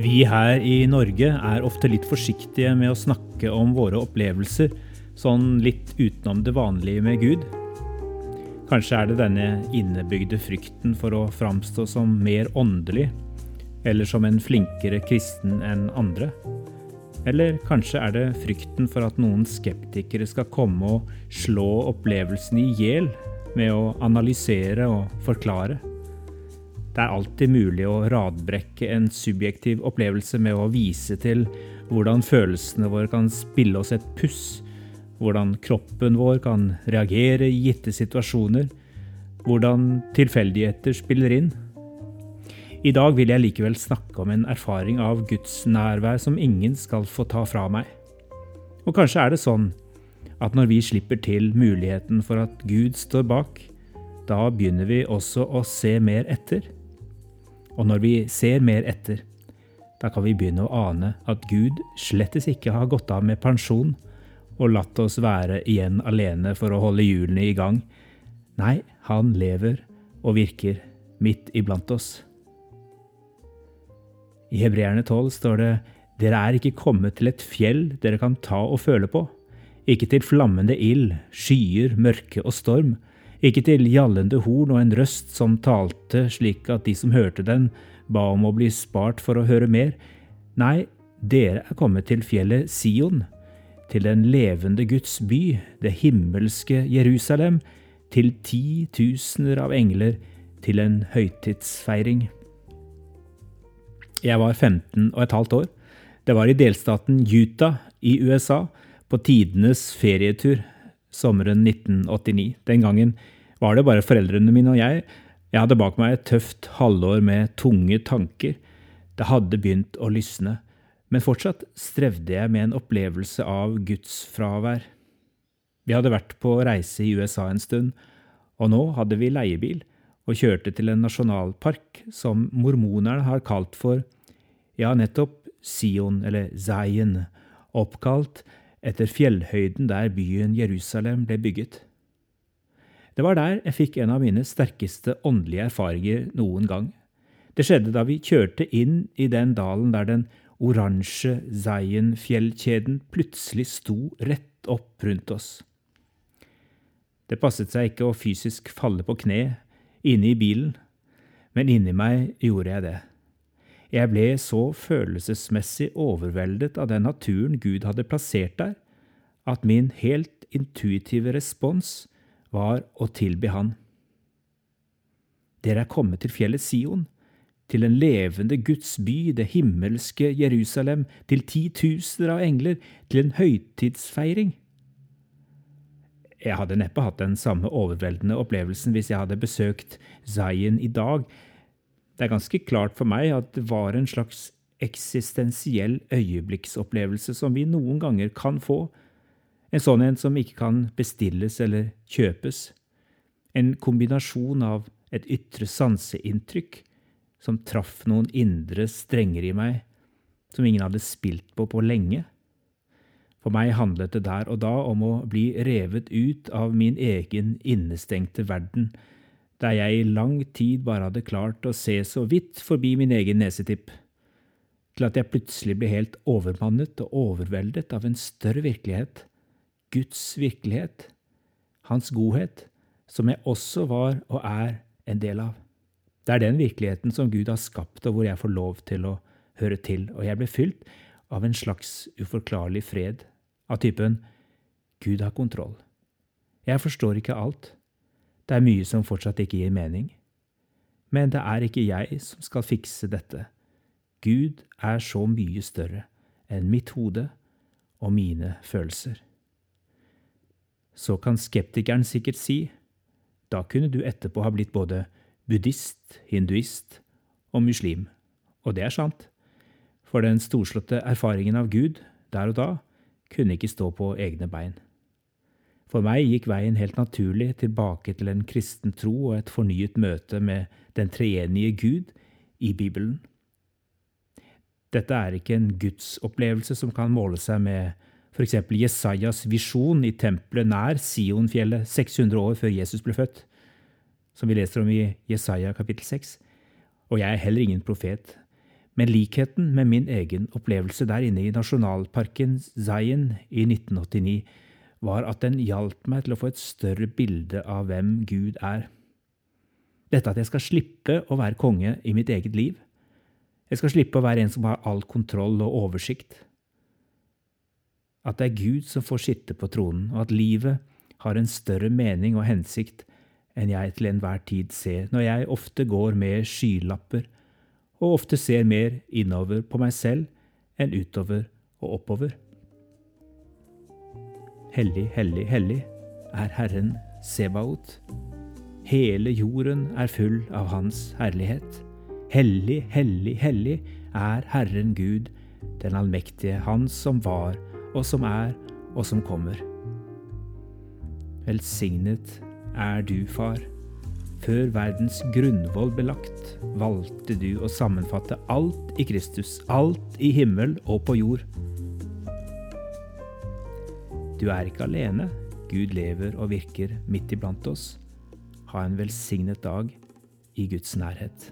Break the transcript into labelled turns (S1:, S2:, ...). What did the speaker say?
S1: Vi her i Norge er ofte litt forsiktige med å snakke om våre opplevelser sånn litt utenom det vanlige med Gud. Kanskje er det denne innebygde frykten for å framstå som mer åndelig, eller som en flinkere kristen enn andre. Eller kanskje er det frykten for at noen skeptikere skal komme og slå opplevelsen i hjel med å analysere og forklare. Det er alltid mulig å radbrekke en subjektiv opplevelse med å vise til hvordan følelsene våre kan spille oss et puss, hvordan kroppen vår kan reagere i gitte situasjoner, hvordan tilfeldigheter spiller inn. I dag vil jeg likevel snakke om en erfaring av Guds nærvær som ingen skal få ta fra meg. Og kanskje er det sånn at når vi slipper til muligheten for at Gud står bak, da begynner vi også å se mer etter. Og når vi ser mer etter, da kan vi begynne å ane at Gud slettes ikke har gått av med pensjon og latt oss være igjen alene for å holde hjulene i gang. Nei, han lever og virker midt iblant oss. I Hebreerne 12 står det dere er ikke kommet til et fjell dere kan ta og føle på, ikke til flammende ild, skyer, mørke og storm, ikke til gjallende horn og en røst som talte slik at de som hørte den, ba om å bli spart for å høre mer. Nei, dere er kommet til fjellet Sion, til den levende Guds by, det himmelske Jerusalem, til titusener av engler, til en høytidsfeiring. Jeg var 15 og et halvt år. Det var i delstaten Utah i USA, på tidenes ferietur sommeren 1989. Den gangen var det bare foreldrene mine og jeg. Jeg hadde bak meg et tøft halvår med tunge tanker. Det hadde begynt å lysne, men fortsatt strevde jeg med en opplevelse av gudsfravær. Vi hadde vært på reise i USA en stund, og nå hadde vi leiebil og kjørte til en nasjonalpark som mormonerne har kalt for, ja, nettopp Sion, eller Zion, oppkalt etter fjellhøyden der byen Jerusalem ble bygget. Det var der jeg fikk en av mine sterkeste åndelige erfaringer noen gang. Det skjedde da vi kjørte inn i den dalen der den oransje Zion-fjellkjeden plutselig sto rett opp rundt oss. Det passet seg ikke å fysisk falle på kne inne i bilen, men inni meg gjorde jeg det. Jeg ble så følelsesmessig overveldet av den naturen Gud hadde plassert der, at min helt intuitive respons var å tilbe Han. Dere er kommet til fjellet Sion, til en levende Guds by, det himmelske Jerusalem, til titusener av engler, til en høytidsfeiring. Jeg hadde neppe hatt den samme overveldende opplevelsen hvis jeg hadde besøkt Zion i dag, det er ganske klart for meg at det var en slags eksistensiell øyeblikksopplevelse som vi noen ganger kan få, en sånn en som ikke kan bestilles eller kjøpes, en kombinasjon av et ytre sanseinntrykk som traff noen indre strenger i meg som ingen hadde spilt på på lenge. For meg handlet det der og da om å bli revet ut av min egen innestengte verden, der jeg i lang tid bare hadde klart å se så vidt forbi min egen nesetipp, til at jeg plutselig ble helt overmannet og overveldet av en større virkelighet, Guds virkelighet, Hans godhet, som jeg også var og er en del av. Det er den virkeligheten som Gud har skapt, og hvor jeg får lov til å høre til, og jeg ble fylt av en slags uforklarlig fred, av typen Gud har kontroll. Jeg forstår ikke alt, det er mye som fortsatt ikke gir mening. Men det er ikke jeg som skal fikse dette. Gud er så mye større enn mitt hode og mine følelser. Så kan skeptikeren sikkert si, da kunne du etterpå ha blitt både buddhist, hinduist og muslim. Og det er sant, for den storslåtte erfaringen av Gud der og da kunne ikke stå på egne bein. For meg gikk veien helt naturlig tilbake til en kristen tro og et fornyet møte med den treenige Gud i Bibelen. Dette er ikke en gudsopplevelse som kan måle seg med f.eks. Jesajas visjon i tempelet nær Sionfjellet 600 år før Jesus ble født, som vi leser om i Jesaja kapittel 6. Og jeg er heller ingen profet, men likheten med min egen opplevelse der inne i nasjonalparken Zion i 1989 var at den hjalp meg til å få et større bilde av hvem Gud er. Dette at jeg skal slippe å være konge i mitt eget liv. Jeg skal slippe å være en som har all kontroll og oversikt. At det er Gud som får sitte på tronen, og at livet har en større mening og hensikt enn jeg til enhver tid ser, når jeg ofte går med skylapper og ofte ser mer innover på meg selv enn utover og oppover. Hellig, hellig, hellig er Herren Sebaot. Hele jorden er full av Hans herlighet. Hellig, hellig, hellig er Herren Gud, den allmektige, Han som var, og som er, og som kommer. Velsignet er du, Far. Før verdens grunnvoll ble lagt, valgte du å sammenfatte alt i Kristus, alt i himmel og på jord. Du er ikke alene. Gud lever og virker midt iblant oss. Ha en velsignet dag i Guds nærhet.